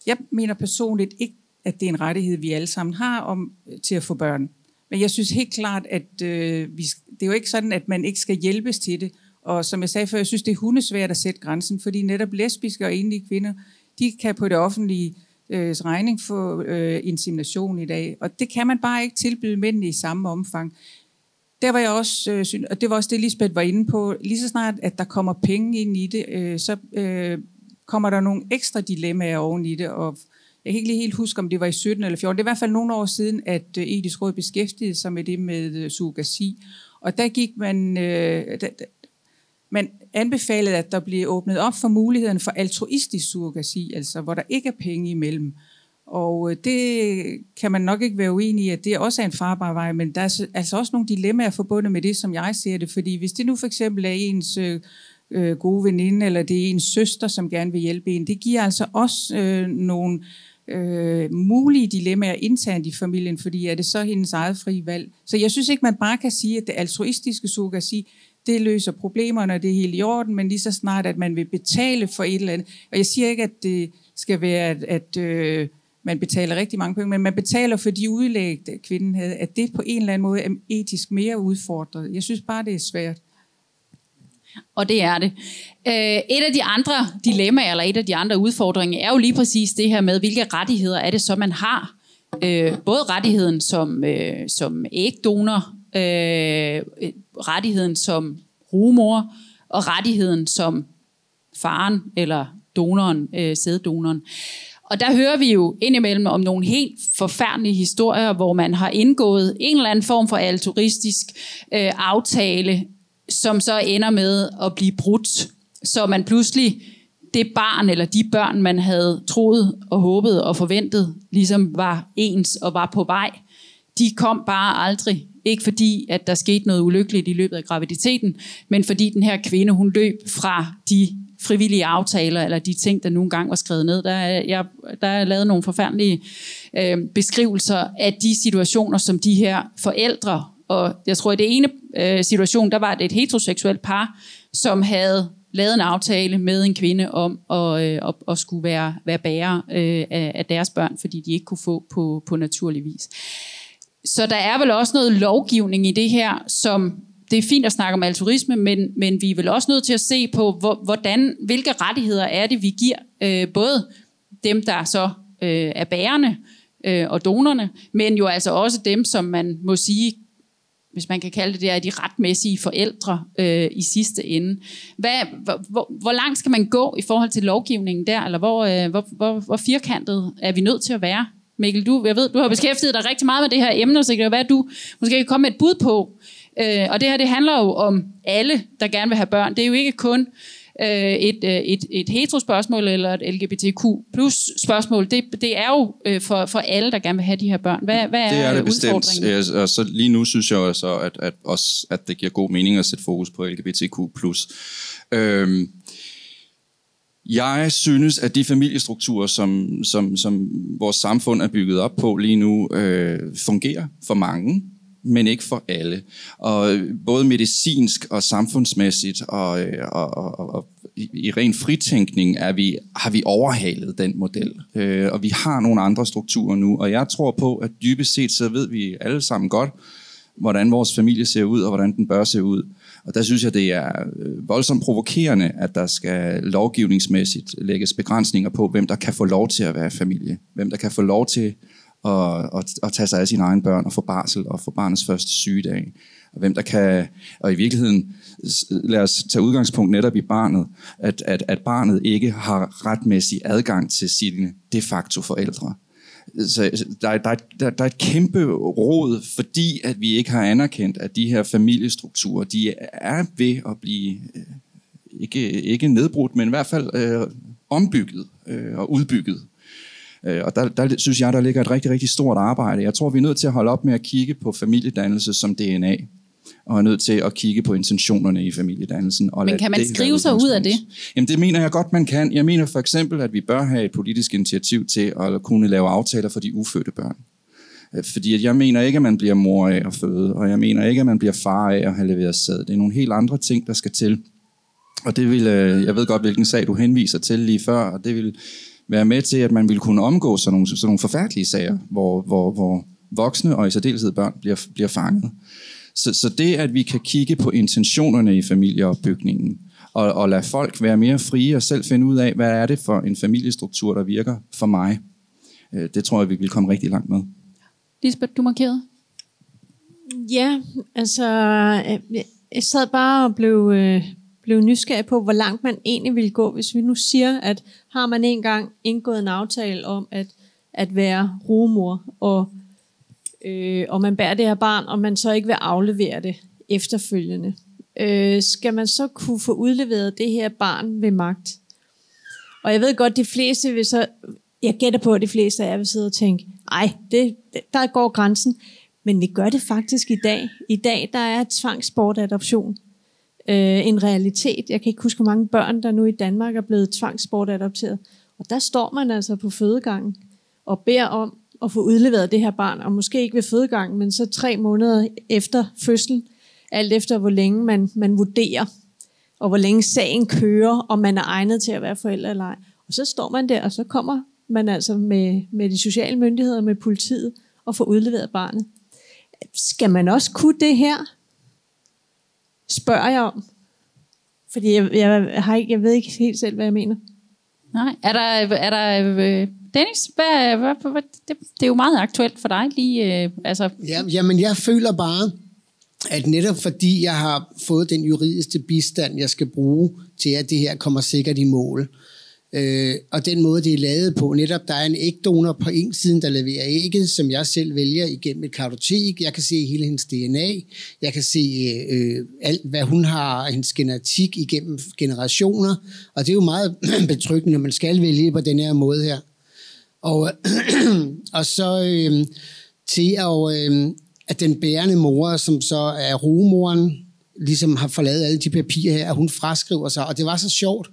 Jeg mener personligt ikke, at det er en rettighed, vi alle sammen har om øh, til at få børn. Men jeg synes helt klart, at øh, vi, det er jo ikke sådan, at man ikke skal hjælpes til det. Og som jeg sagde før, jeg synes, det er hundesvært at sætte grænsen, fordi netop lesbiske og enlige kvinder, de kan på det offentlige øh, regning få øh, insemination i dag. Og det kan man bare ikke tilbyde mændene i samme omfang. Der var jeg også, øh, synes, og det var også det, Lisbeth var inde på, lige så snart, at der kommer penge ind i det, øh, så øh, kommer der nogle ekstra dilemmaer oven i det, og jeg kan ikke lige helt huske, om det var i 17 eller 14. Det er i hvert fald nogle år siden, at øh, Etisk Råd beskæftigede sig med det med øh, surrogasi. Og der gik man, øh, der, man anbefalede, at der blev åbnet op for muligheden for altruistisk surrogasi, altså hvor der ikke er penge imellem. Og øh, det kan man nok ikke være uenig i, at det også er en farbar vej, men der er altså også nogle dilemmaer forbundet med det, som jeg ser det. Fordi hvis det nu for eksempel er ens øh, øh, gode veninde, eller det er ens søster, som gerne vil hjælpe en, det giver altså også øh, nogle øh, mulige dilemmaer internt i familien, fordi er det så hendes eget fri valg. Så jeg synes ikke, man bare kan sige, at det altruistiske surrogasi, det løser problemerne, og det er helt i orden, men lige så snart, at man vil betale for et eller andet. Og jeg siger ikke, at det skal være, at, at øh, man betaler rigtig mange penge, men man betaler for de udlæg, kvinden havde, at det på en eller anden måde er etisk mere udfordret. Jeg synes bare, det er svært. Og det er det. Øh, et af de andre dilemmaer, eller et af de andre udfordringer, er jo lige præcis det her med, hvilke rettigheder er det så, man har. Øh, både rettigheden som, øh, som ægdonor, øh, rettigheden som rumor og rettigheden som faren eller donoren, øh, sæddonoren. Og der hører vi jo indimellem om nogle helt forfærdelige historier, hvor man har indgået en eller anden form for altruistisk øh, aftale, som så ender med at blive brudt. Så man pludselig, det barn eller de børn, man havde troet og håbet og forventet, ligesom var ens og var på vej, de kom bare aldrig. Ikke fordi, at der skete noget ulykkeligt i løbet af graviditeten, men fordi den her kvinde, hun løb fra de frivillige aftaler, eller de ting, der nogle gange var skrevet ned. Der er, jeg, der er lavet nogle forfærdelige øh, beskrivelser af de situationer, som de her forældre, og jeg tror, i det ene øh, situation, der var det et heteroseksuelt par, som havde lavet en aftale med en kvinde om at, øh, at, at skulle være, være bærer øh, af, af deres børn, fordi de ikke kunne få på, på naturlig vis. Så der er vel også noget lovgivning i det her, som det er fint at snakke om altruisme, men, men vi er vel også nødt til at se på, hvor, hvordan, hvilke rettigheder er det, vi giver øh, både dem, der så øh, er bærende øh, og donerne, men jo altså også dem, som man må sige, hvis man kan kalde det det, er de retmæssige forældre øh, i sidste ende. Hvad, hvor, hvor, hvor langt skal man gå i forhold til lovgivningen der, eller hvor, øh, hvor, hvor, hvor firkantet er vi nødt til at være? Mikkel, du, jeg ved, du har beskæftiget dig rigtig meget med det her emne, så det kan være, at du måske kan komme med et bud på. Øh, og det her, det handler jo om alle, der gerne vil have børn. Det er jo ikke kun øh, et, øh, et, et heterospørgsmål eller et LGBTQ plus spørgsmål. Det, det er jo øh, for, for alle, der gerne vil have de her børn. Hvad, hvad er, det er det bestemt. udfordringen? Og så lige nu synes jeg også, at, at, også, at det giver god mening at sætte fokus på LGBTQ+. Øhm, jeg synes, at de familiestrukturer, som, som, som vores samfund er bygget op på lige nu, øh, fungerer for mange, men ikke for alle. Og øh, både medicinsk og samfundsmæssigt øh, og, og, og, og i, i ren fritænkning er vi, har vi overhalet den model. Øh, og vi har nogle andre strukturer nu, og jeg tror på, at dybest set så ved vi alle sammen godt, hvordan vores familie ser ud, og hvordan den bør se ud. Og der synes jeg, det er øh, voldsomt provokerende, at der skal lovgivningsmæssigt lægges begrænsninger på, hvem der kan få lov til at være familie. Hvem der kan få lov til at, at, at tage sig af sine egne børn og få barsel og få barnets første sygedag. Og hvem der kan, og i virkeligheden, lad os tage udgangspunkt netop i barnet, at, at, at barnet ikke har retmæssig adgang til sine de facto forældre så der, der, der, der er et kæmpe råd, fordi at vi ikke har anerkendt, at de her familiestrukturer, de er ved at blive øh, ikke, ikke nedbrudt, men i hvert fald øh, ombygget øh, og udbygget. Øh, og der, der synes jeg, der ligger et rigtig, rigtig stort arbejde. Jeg tror, vi er nødt til at holde op med at kigge på familiedannelse som DNA og er nødt til at kigge på intentionerne i familiedannelsen. Og Men kan man skrive sig ud af det? Jamen det mener jeg godt, man kan. Jeg mener for eksempel, at vi bør have et politisk initiativ til at kunne lave aftaler for de ufødte børn. Øh, fordi at jeg mener ikke, at man bliver mor af at føde, og jeg mener ikke, at man bliver far af at have leveret sæd. Det er nogle helt andre ting, der skal til. Og det vil, øh, jeg ved godt, hvilken sag du henviser til lige før, og det vil være med til, at man vil kunne omgå sådan nogle, sådan nogle forfærdelige sager, hvor, hvor, hvor voksne og i særdeleshed børn bliver, bliver fanget. Så, så det, at vi kan kigge på intentionerne i familieopbygningen, og, og lade folk være mere frie og selv finde ud af, hvad er det for en familiestruktur, der virker for mig, øh, det tror jeg, vi vil komme rigtig langt med. Lisbeth, du markerede. Ja, altså, øh, jeg sad bare og blev, øh, blev nysgerrig på, hvor langt man egentlig vil gå, hvis vi nu siger, at har man engang indgået en aftale om at, at være rumor, og øh, og man bærer det her barn, og man så ikke vil aflevere det efterfølgende, øh, skal man så kunne få udleveret det her barn ved magt? Og jeg ved godt, de fleste vil så, jeg gætter på, at de fleste af jer vil sidde og tænke, ej, det, der går grænsen. Men vi gør det faktisk i dag. I dag, der er tvangsbortadoption øh, en realitet. Jeg kan ikke huske, hvor mange børn, der nu i Danmark er blevet tvangsbortadopteret. Og der står man altså på fødegangen og beder om, at få udleveret det her barn, og måske ikke ved fødegangen, men så tre måneder efter fødslen, alt efter hvor længe man, man vurderer, og hvor længe sagen kører, om man er egnet til at være forælder eller ej. Og så står man der, og så kommer man altså med, med de sociale myndigheder, med politiet, og får udleveret barnet. Skal man også kunne det her? Spørger jeg om. Fordi jeg, jeg, har ikke, jeg ved ikke helt selv, hvad jeg mener. Nej, er der, er der øh, Dennis, hvad, hvad, hvad, det, det er jo meget aktuelt for dig lige. Øh, altså. Ja, jamen, jeg føler bare, at netop fordi jeg har fået den juridiske bistand, jeg skal bruge til, at det her kommer sikkert i mål, Øh, og den måde, det er lavet på, netop der er en ægdonor på en side, der leverer ægget, som jeg selv vælger igennem et kartotek. Jeg kan se hele hendes DNA. Jeg kan se øh, alt, hvad hun har, hendes genetik igennem generationer. Og det er jo meget betryggende, når man skal vælge på den her måde her. Og, og så øh, til at, øh, at den bærende mor, som så er rumoren, ligesom har forladet alle de papirer her, at hun fraskriver sig. Og det var så sjovt,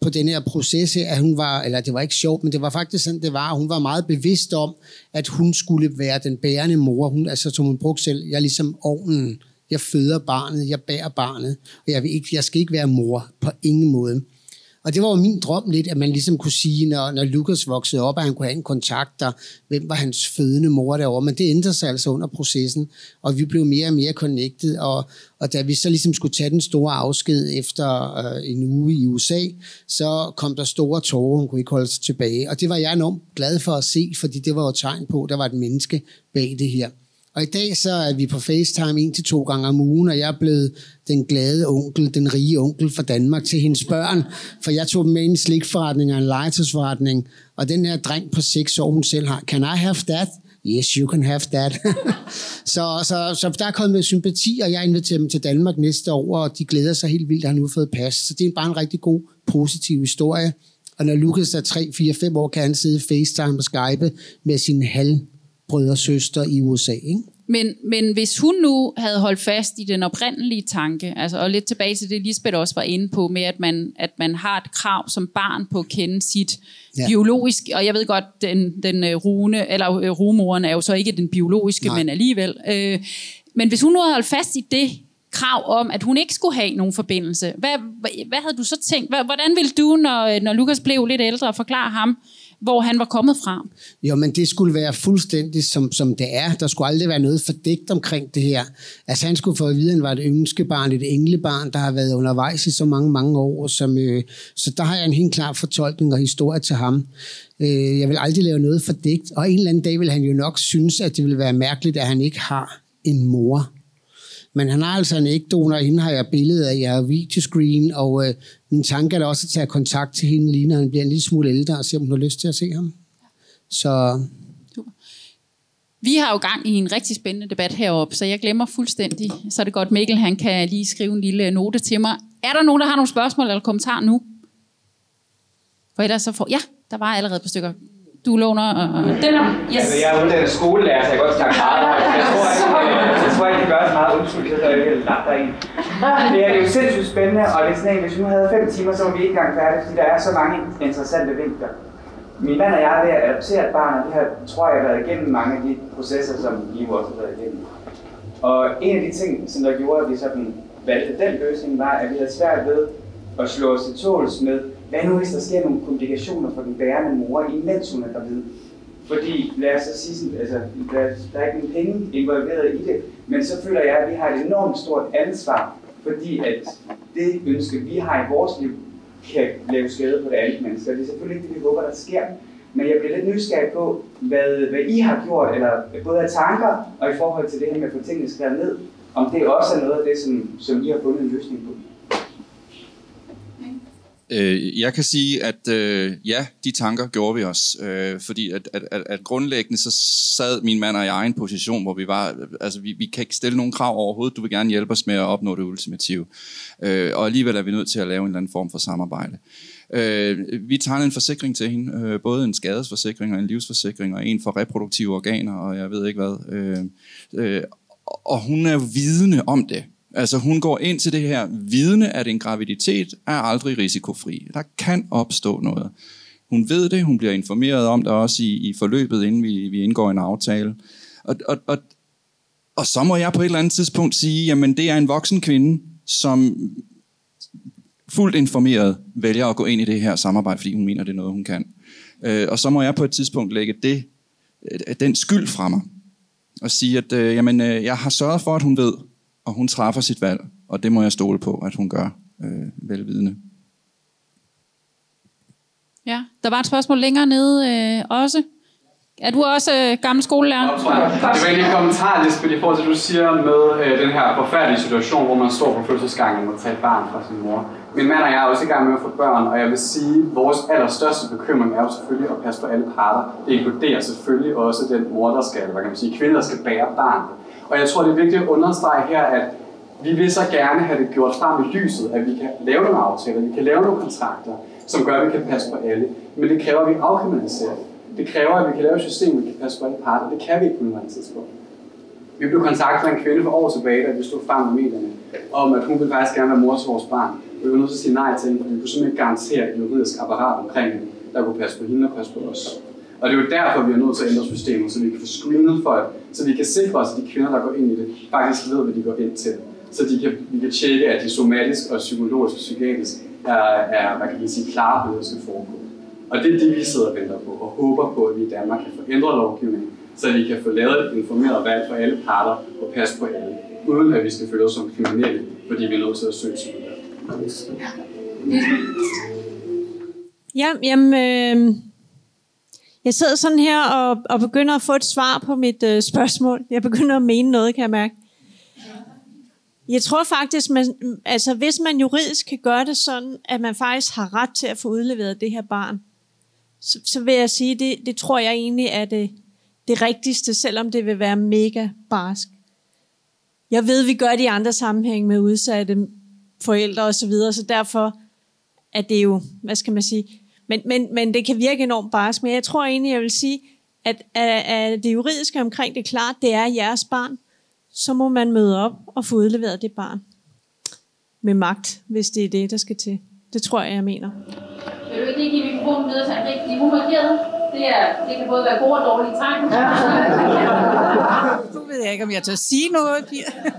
på den her proces, at hun var, eller det var ikke sjovt, men det var faktisk sådan, det var, hun var meget bevidst om, at hun skulle være den bærende mor. Hun, altså, som hun brugte selv, jeg er ligesom ovnen. Jeg føder barnet, jeg bærer barnet, og jeg, vil ikke, jeg skal ikke være mor på ingen måde. Og det var jo min drøm lidt, at man ligesom kunne sige, når, når Lukas voksede op, at han kunne have en kontakt, der, hvem var hans fødende mor derovre. Men det ændrede sig altså under processen, og vi blev mere og mere connected. Og, og da vi så ligesom skulle tage den store afsked efter øh, en uge i USA, så kom der store tårer, hun kunne ikke holde sig tilbage. Og det var jeg enormt glad for at se, fordi det var jo tegn på, at der var et menneske bag det her. Og i dag så er vi på FaceTime en til to gange om ugen, og jeg er blevet den glade onkel, den rige onkel fra Danmark til hendes børn, for jeg tog dem med i en slikforretning og en legetøjsforretning, og den her dreng på seks år, hun selv har, can I have that? Yes, you can have that. så, så, så der er kommet med sympati, og jeg inviterer dem til Danmark næste år, og de glæder sig helt vildt, at han nu har fået pas. Så det er bare en rigtig god, positiv historie. Og når Lukas er 3, 4, 5 år, kan han sidde FaceTime og Skype med sin halv brødre og søster i USA. Ikke? Men, men hvis hun nu havde holdt fast i den oprindelige tanke, altså, og lidt tilbage til det, Lisbeth også var inde på, med at man, at man har et krav som barn på at kende sit ja. biologisk, og jeg ved godt, den, den uh, rune, eller uh, rumoren er jo så ikke den biologiske, Nej. men alligevel. Uh, men hvis hun nu havde holdt fast i det krav om, at hun ikke skulle have nogen forbindelse, hvad, hvad, hvad havde du så tænkt? Hvordan ville du, når, når Lukas blev lidt ældre, forklare ham, hvor han var kommet fra. Jo, men det skulle være fuldstændig som, som det er. Der skulle aldrig være noget fordækt omkring det her. Altså han skulle få at vide, at han var et ønskebarn, et englebarn, der har været undervejs i så mange, mange år. Som, øh, så der har jeg en helt klar fortolkning og historie til ham. Øh, jeg vil aldrig lave noget fordækt, og en eller anden dag vil han jo nok synes, at det vil være mærkeligt, at han ikke har en mor. Men han har altså en ægdonor, hende har jeg billedet af, jeg har videoscreen, og øh, min tanke er da også at tage kontakt til hende lige, når han bliver en lille smule ældre, og se, om hun har lyst til at se ham. Så... Vi har jo gang i en rigtig spændende debat heroppe, så jeg glemmer fuldstændig. Så er det godt, Mikkel han kan lige skrive en lille note til mig. Er der nogen, der har nogle spørgsmål eller kommentarer nu? For ellers så får... Ja, der var allerede et par stykker du låner og den her. Yes. Altså, jeg er uddannet skolelærer, så jeg kan godt snakke meget. Jeg tror, at, jeg tror, at det gør så meget undskyld, at jeg ikke lagt dig ind. Det er jo sindssygt spændende, og det er sådan, at hvis nu havde fem timer, så var vi ikke engang færdige, fordi der er så mange interessante vinkler. Min mand og jeg er ved at adoptere et barn, og det her tror jeg har været igennem mange af de processer, som I også har været igennem. Og en af de ting, som der gjorde, at vi sådan valgte den løsning, var, at vi havde svært ved at slå os til tåls med, hvad nu hvis der sker nogle komplikationer for den bærende mor, imens hun er gravid? Fordi, lad os så sige sådan, altså, der, der er ikke nogen penge involveret i det, men så føler jeg, at vi har et enormt stort ansvar, fordi at det ønske, vi har i vores liv, kan lave skade på det andet menneske. Det er selvfølgelig ikke det, vi håber, der sker. Men jeg bliver lidt nysgerrig på, hvad, hvad I har gjort, eller både af tanker, og i forhold til det her med at få tingene skrevet ned, om det også er noget af det, som, som I har fundet en løsning på. Øh, jeg kan sige, at øh, ja, de tanker gjorde vi os, øh, fordi at, at, at, at grundlæggende så sad min mand og jeg i en position, hvor vi var, altså vi, vi kan ikke stille nogen krav overhovedet, du vil gerne hjælpe os med at opnå det ultimative, øh, og alligevel er vi nødt til at lave en eller anden form for samarbejde. Øh, vi tager en forsikring til hende, øh, både en skadesforsikring og en livsforsikring, og en for reproduktive organer, og jeg ved ikke hvad. Øh, øh, og hun er vidende om det. Altså hun går ind til det her vidne, at en graviditet er aldrig risikofri. Der kan opstå noget. Hun ved det, hun bliver informeret om det også i, i forløbet, inden vi, vi indgår en aftale. Og, og, og, og så må jeg på et eller andet tidspunkt sige, jamen det er en voksen kvinde, som fuldt informeret vælger at gå ind i det her samarbejde, fordi hun mener, det er noget, hun kan. Øh, og så må jeg på et tidspunkt lægge det, øh, den skyld fra mig og sige, at øh, jamen, øh, jeg har sørget for, at hun ved, og hun træffer sit valg, og det må jeg stole på, at hun gør øh, velvidende. Ja, der var et spørgsmål længere nede øh, også. Er du også øh, gammel skolelærer? Det var egentlig en kommentar, Lisbeth, i forhold til, at du siger med øh, den her forfærdelige situation, hvor man står på fødselsgangen og må tage et barn fra sin mor. Min mand og jeg er også i gang med at få børn, og jeg vil sige, at vores allerstørste bekymring er jo selvfølgelig at passe på alle parter. Det inkluderer selvfølgelig også den mor, der skal, hvad kan man sige, kvinder, der skal bære barnet. Og jeg tror, det er vigtigt at understrege her, at vi vil så gerne have det gjort frem i lyset, at vi kan lave nogle aftaler, vi kan lave nogle kontrakter, som gør, at vi kan passe på alle. Men det kræver, at vi afkriminaliserer det. Det kræver, at vi kan lave et system, hvor vi kan passe på alle parter. Det kan vi ikke på nuværende tidspunkt. Vi blev kontaktet af en kvinde for år tilbage, da vi stod frem med medierne, om at hun ville faktisk gerne være mor til vores barn. Og vi var nødt til at sige nej til hende, for vi kunne simpelthen ikke garantere et juridisk apparat omkring hende, der kunne passe på hende og passe på os. Og det er jo derfor, vi er nødt til at ændre systemet, så vi kan få screenet folk, så vi kan sikre os, at de kvinder, der går ind i det, faktisk ved, hvad de går ind til. Så de kan, vi kan tjekke, at de somatisk og psykologisk og psykiatrisk er, er hvad kan man sige, klare på, det skal foregå. Og det er det, vi sidder og venter på, og håber på, at vi i Danmark kan få ændret lovgivningen, så vi kan få lavet et informeret valg for alle parter og passe på alle, uden at vi skal føle os som kriminelle, fordi vi er nødt til at søge til Ja, jamen, øh, jeg sidder sådan her og, og begynder at få et svar på mit øh, spørgsmål. Jeg begynder at mene noget, kan jeg mærke. Jeg tror faktisk, man, altså hvis man juridisk kan gøre det sådan, at man faktisk har ret til at få udleveret det her barn, så, så vil jeg sige, det, det tror jeg egentlig er det, det rigtigste, selvom det vil være mega barsk. Jeg ved, vi gør det i andre sammenhæng med udsatte forældre og så videre, så derfor er det jo, hvad skal man sige, men, men, men det kan virke enormt barsk, men jeg tror egentlig, jeg vil sige, at, at, at det juridiske omkring det er klart, det er jeres barn, så må man møde op og få udleveret det barn med magt, hvis det er det, der skal til. Det tror jeg, jeg mener. Vil du ikke lige give mikrofonen videre til Henrik? De er markeret. Det, er, det kan både være gode og dårlige tegn. Nu ved jeg ikke, om jeg tør sige noget, Pia.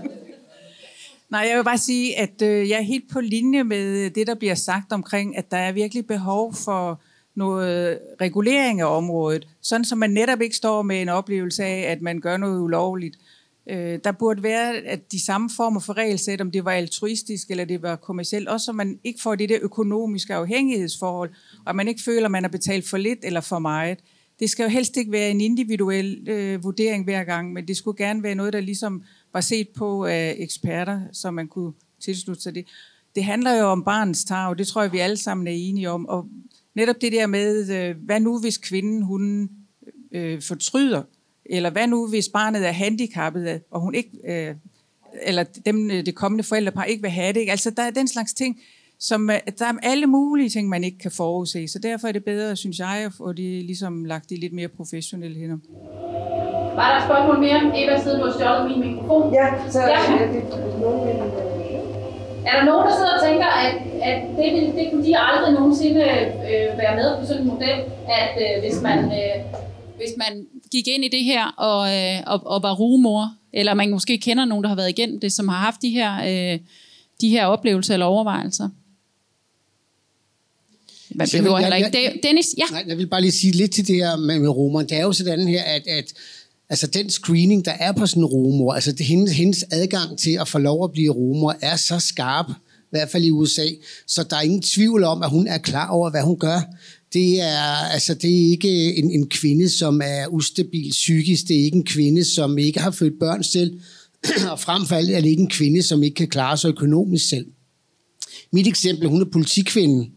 Nej, jeg vil bare sige, at øh, jeg er helt på linje med øh, det, der bliver sagt omkring, at der er virkelig behov for noget regulering af området, sådan som man netop ikke står med en oplevelse af, at man gør noget ulovligt. Øh, der burde være at de samme former for regelsæt, om det var altruistisk eller det var kommercielt, også så man ikke får det der økonomiske afhængighedsforhold, og man ikke føler, at man har betalt for lidt eller for meget. Det skal jo helst ikke være en individuel øh, vurdering hver gang, men det skulle gerne være noget, der ligesom var set på af eksperter, så man kunne tilslutte sig det. Det handler jo om barnets tag, det tror jeg, vi alle sammen er enige om. Og netop det der med, øh, hvad nu hvis kvinden hun øh, fortryder, eller hvad nu hvis barnet er handicappet, og hun ikke, øh, eller dem, øh, det kommende forældrepar ikke vil have det. Ikke? Altså der er den slags ting, som øh, der er alle mulige ting, man ikke kan forudse. Så derfor er det bedre, synes jeg, at få det ligesom lagt i lidt mere professionelle hænder. Var der et spørgsmål mere? Eva, siden du har stjålet min mikrofon. Ja, så Ja. Er der nogen, der sidder og tænker, at, at det, det kunne de aldrig nogensinde øh, være med på sådan en model, at øh, hvis man... Øh, hvis man gik ind i det her og, øh, og, og var rugemor, eller man måske kender nogen, der har været igennem det, som har haft de her, øh, de her oplevelser eller overvejelser. Man jeg behøver vil- heller jeg- ikke. jeg- Det- Dennis, ja. Nej, jeg vil bare lige sige lidt til det her med, med romeren. Det er jo sådan her, at, at altså den screening, der er på sådan en rumor, altså det, hendes, hendes adgang til at få lov at blive rumor, er så skarp, i hvert fald i USA, så der er ingen tvivl om, at hun er klar over, hvad hun gør. Det er, altså, det er ikke en, en kvinde, som er ustabil psykisk. Det er ikke en kvinde, som ikke har født børn selv. og frem for alt er det ikke en kvinde, som ikke kan klare sig økonomisk selv. Mit eksempel, hun er politikvinden,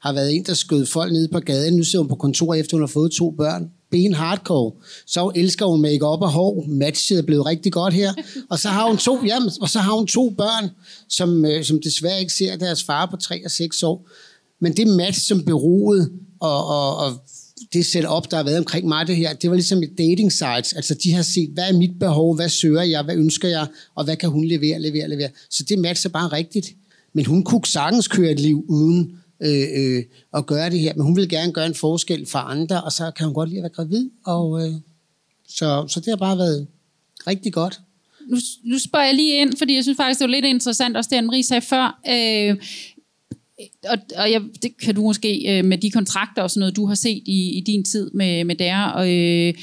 har været en, der skød folk ned på gaden. Nu sidder hun på kontor, efter hun har fået to børn. Ben hardcore. Så elsker hun make op og hår. Matchet er blevet rigtig godt her. Og så har hun to, jamen, og så har hun to børn, som, øh, som desværre ikke ser deres far på 3 og 6 år. Men det match, som beroede, og, og, og det setup, der har været omkring mig det her, det var ligesom et dating sites. Altså de har set, hvad er mit behov, hvad søger jeg, hvad ønsker jeg, og hvad kan hun levere, levere, levere. Så det matcher bare rigtigt. Men hun kunne sagtens køre et liv uden øh, øh, at gøre det her, men hun vil gerne gøre en forskel for andre, og så kan hun godt lide at være gravid. Og, øh, så, så det har bare været rigtig godt. nu, nu spørger jeg lige ind, fordi jeg synes faktisk, det var lidt interessant, også det, Anne-Marie sagde før. Øh, og, og jeg, det kan du måske øh, med de kontrakter og sådan noget, du har set i, i din tid med, med der. Og, øh,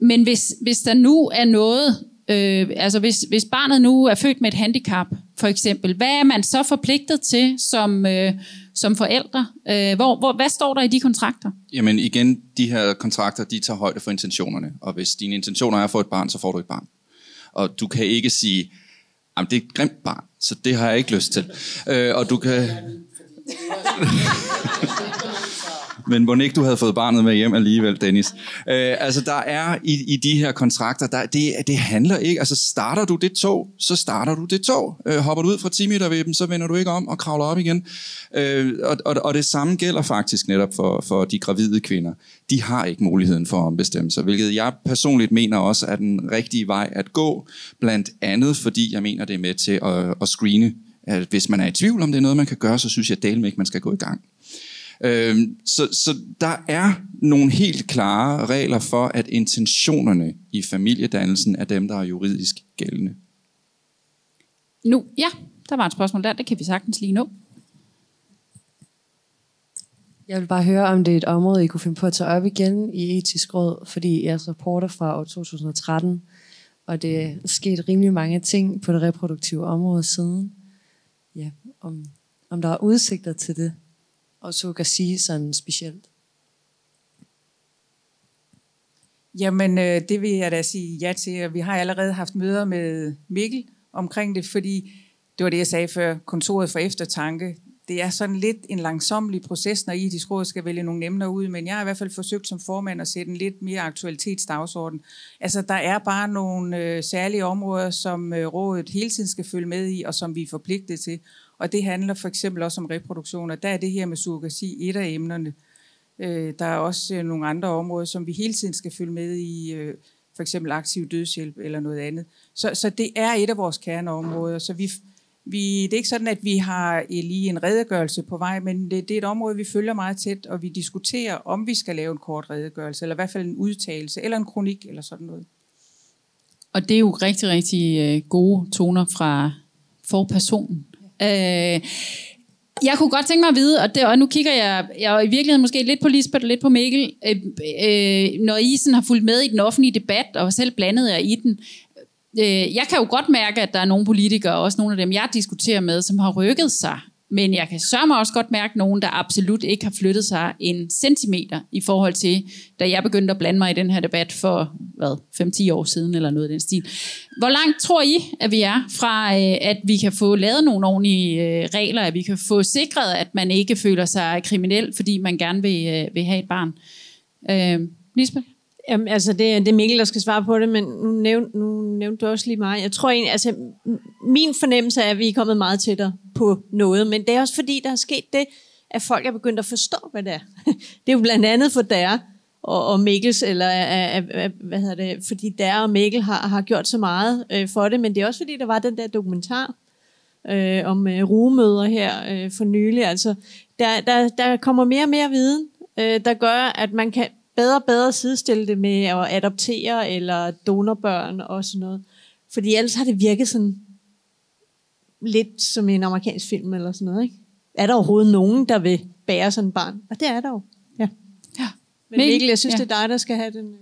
men hvis, hvis der nu er noget, øh, altså hvis, hvis barnet nu er født med et handicap, for eksempel, hvad er man så forpligtet til som, øh, som forældre? Øh, hvor, hvor, hvad står der i de kontrakter? Jamen igen, de her kontrakter, de tager højde for intentionerne. Og hvis dine intentioner er at få et barn, så får du et barn. Og du kan ikke sige, at det er et grimt barn, så det har jeg ikke lyst til. Øh, og du kan... Men må ikke du havde fået barnet med hjem alligevel, Dennis? Øh, altså, der er i, i de her kontrakter, der, det, det handler ikke... Altså, starter du det tog, så starter du det tog. Øh, hopper du ud fra 10 meter ved dem, så vender du ikke om og kravler op igen. Øh, og, og, og det samme gælder faktisk netop for, for de gravide kvinder. De har ikke muligheden for at ombestemme sig, hvilket jeg personligt mener også er den rigtige vej at gå, blandt andet fordi jeg mener, det er med til at, at screene at hvis man er i tvivl om det er noget, man kan gøre, så synes jeg at ikke, man skal gå i gang. Øhm, så, så der er nogle helt klare regler for, at intentionerne i familiedannelsen er dem, der er juridisk gældende. Nu, ja, der var et spørgsmål der, det kan vi sagtens lige nå. Jeg vil bare høre, om det er et område, I kunne finde på at tage op igen i etisk råd, fordi jeg er rapporter fra år 2013, og det er sket rimelig mange ting på det reproduktive område siden. Ja, om, om der er udsigter til det og så kan sige sådan specielt? Jamen, øh, det vil jeg da sige ja til. og Vi har allerede haft møder med Mikkel omkring det, fordi det var det, jeg sagde før, kontoret for eftertanke. Det er sådan lidt en langsomlig proces, når I de råd skal vælge nogle emner ud, men jeg har i hvert fald forsøgt som formand at sætte en lidt mere aktualitetsdagsorden. Altså, der er bare nogle øh, særlige områder, som øh, rådet hele tiden skal følge med i, og som vi er forpligtet til. Og det handler for eksempel også om reproduktion, og der er det her med surrogasi et af emnerne. Øh, der er også øh, nogle andre områder, som vi hele tiden skal følge med i, øh, for eksempel aktiv dødshjælp eller noget andet. Så, så det er et af vores kerneområder. Så vi, vi, det er ikke sådan, at vi har lige en redegørelse på vej, men det, det er et område, vi følger meget tæt, og vi diskuterer, om vi skal lave en kort redegørelse, eller i hvert fald en udtalelse, eller en kronik, eller sådan noget. Og det er jo rigtig, rigtig gode toner fra forpersonen. Øh, jeg kunne godt tænke mig at vide, og, det, og nu kigger jeg, jeg i virkeligheden måske lidt på Lisbeth og lidt på Mikkel, øh, øh, når I sådan har fulgt med i den offentlige debat, og selv blandet jer i den, øh, jeg kan jo godt mærke, at der er nogle politikere, også nogle af dem, jeg diskuterer med, som har rykket sig men jeg kan sørge også godt mærke nogen, der absolut ikke har flyttet sig en centimeter i forhold til, da jeg begyndte at blande mig i den her debat for, hvad, 5-10 år siden eller noget af den stil. Hvor langt tror I, at vi er fra, øh, at vi kan få lavet nogle ordentlige øh, regler, at vi kan få sikret, at man ikke føler sig kriminel, fordi man gerne vil, øh, vil have et barn? Øh, Lisbeth? Jamen, altså, det, det er Mikkel, der skal svare på det, men nu nævn, nu nævnte du også lige mig. Jeg tror egentlig, altså, min fornemmelse er, at vi er kommet meget tættere på noget, men det er også fordi, der er sket det, at folk er begyndt at forstå, hvad det er. Det er jo blandt andet for der og, og Mikkels, eller øh, øh, øh, hvad hedder det, fordi der og Mikkel har, har gjort så meget øh, for det, men det er også fordi, der var den der dokumentar øh, om øh, rugemøder her øh, for nylig. Altså, der, der, der kommer mere og mere viden, øh, der gør, at man kan bedre og bedre sidestille det med at adoptere eller donorbørn og sådan noget. Fordi ellers har det virket sådan lidt som en amerikansk film eller sådan noget, ikke? Er der overhovedet nogen, der vil bære sådan et barn? Og det er der jo. Ja. ja. Men Mikkel, jeg synes, ja. det er dig, der skal have den...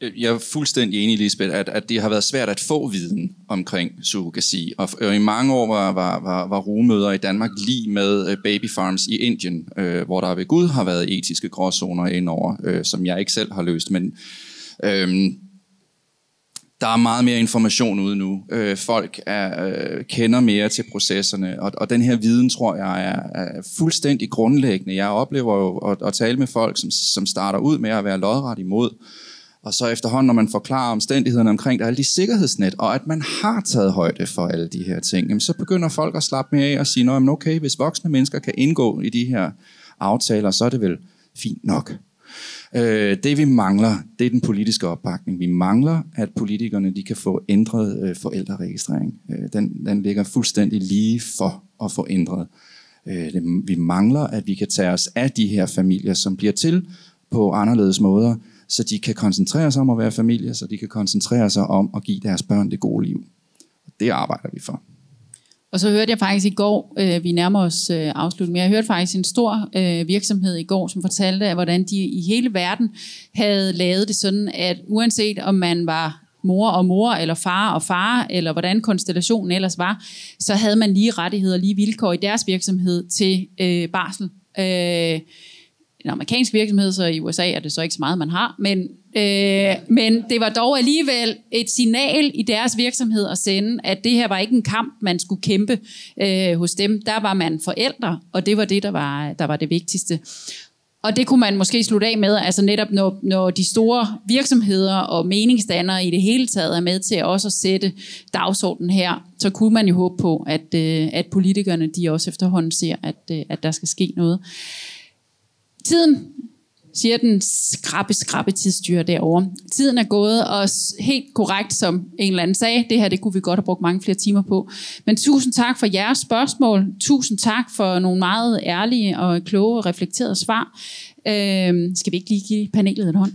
Øh, jeg er fuldstændig enig, Lisbeth, at, at det har været svært at få viden omkring surrogasi. Og, og i mange år var, var, var, var rumøder i Danmark lige med uh, baby farms i Indien, uh, hvor der ved Gud har været etiske gråzoner indover, uh, som jeg ikke selv har løst. Men uh, der er meget mere information ude nu. Øh, folk er, øh, kender mere til processerne, og, og den her viden, tror jeg, er, er fuldstændig grundlæggende. Jeg oplever jo at, at tale med folk, som, som starter ud med at være lodret imod, og så efterhånden, når man forklarer omstændighederne omkring der alle de sikkerhedsnet, og at man har taget højde for alle de her ting, jamen, så begynder folk at slappe mere af og sige, at okay, hvis voksne mennesker kan indgå i de her aftaler, så er det vel fint nok. Øh, det vi mangler, det er den politiske opbakning. Vi mangler, at politikerne de kan få ændret øh, forældreregistrering. Øh, den, den ligger fuldstændig lige for at få ændret. Øh, det, vi mangler, at vi kan tage os af de her familier, som bliver til på anderledes måder, så de kan koncentrere sig om at være familie, så de kan koncentrere sig om at give deres børn det gode liv. Det arbejder vi for. Og så hørte jeg faktisk i går, øh, vi nærmer os øh, afslutning, men jeg hørte faktisk en stor øh, virksomhed i går, som fortalte, at hvordan de i hele verden havde lavet det sådan, at uanset om man var mor og mor, eller far og far, eller hvordan konstellationen ellers var, så havde man lige rettigheder og lige vilkår i deres virksomhed til øh, barsel. Øh, en amerikansk virksomhed, så i USA er det så ikke så meget, man har, men, øh, men det var dog alligevel et signal i deres virksomhed at sende, at det her var ikke en kamp, man skulle kæmpe øh, hos dem. Der var man forældre, og det var det, der var, der var det vigtigste. Og det kunne man måske slutte af med, altså netop når, når de store virksomheder og meningsdannere i det hele taget er med til også at sætte dagsordenen her, så kunne man jo håbe på, at, øh, at politikerne de også efterhånden ser, at, øh, at der skal ske noget. Tiden siger den skrabe, skrabe tidsstyre derovre. Tiden er gået, og helt korrekt, som en eller anden sagde, det her det kunne vi godt have brugt mange flere timer på. Men tusind tak for jeres spørgsmål. Tusind tak for nogle meget ærlige og kloge og reflekterede svar. Øh, skal vi ikke lige give panelet en hånd?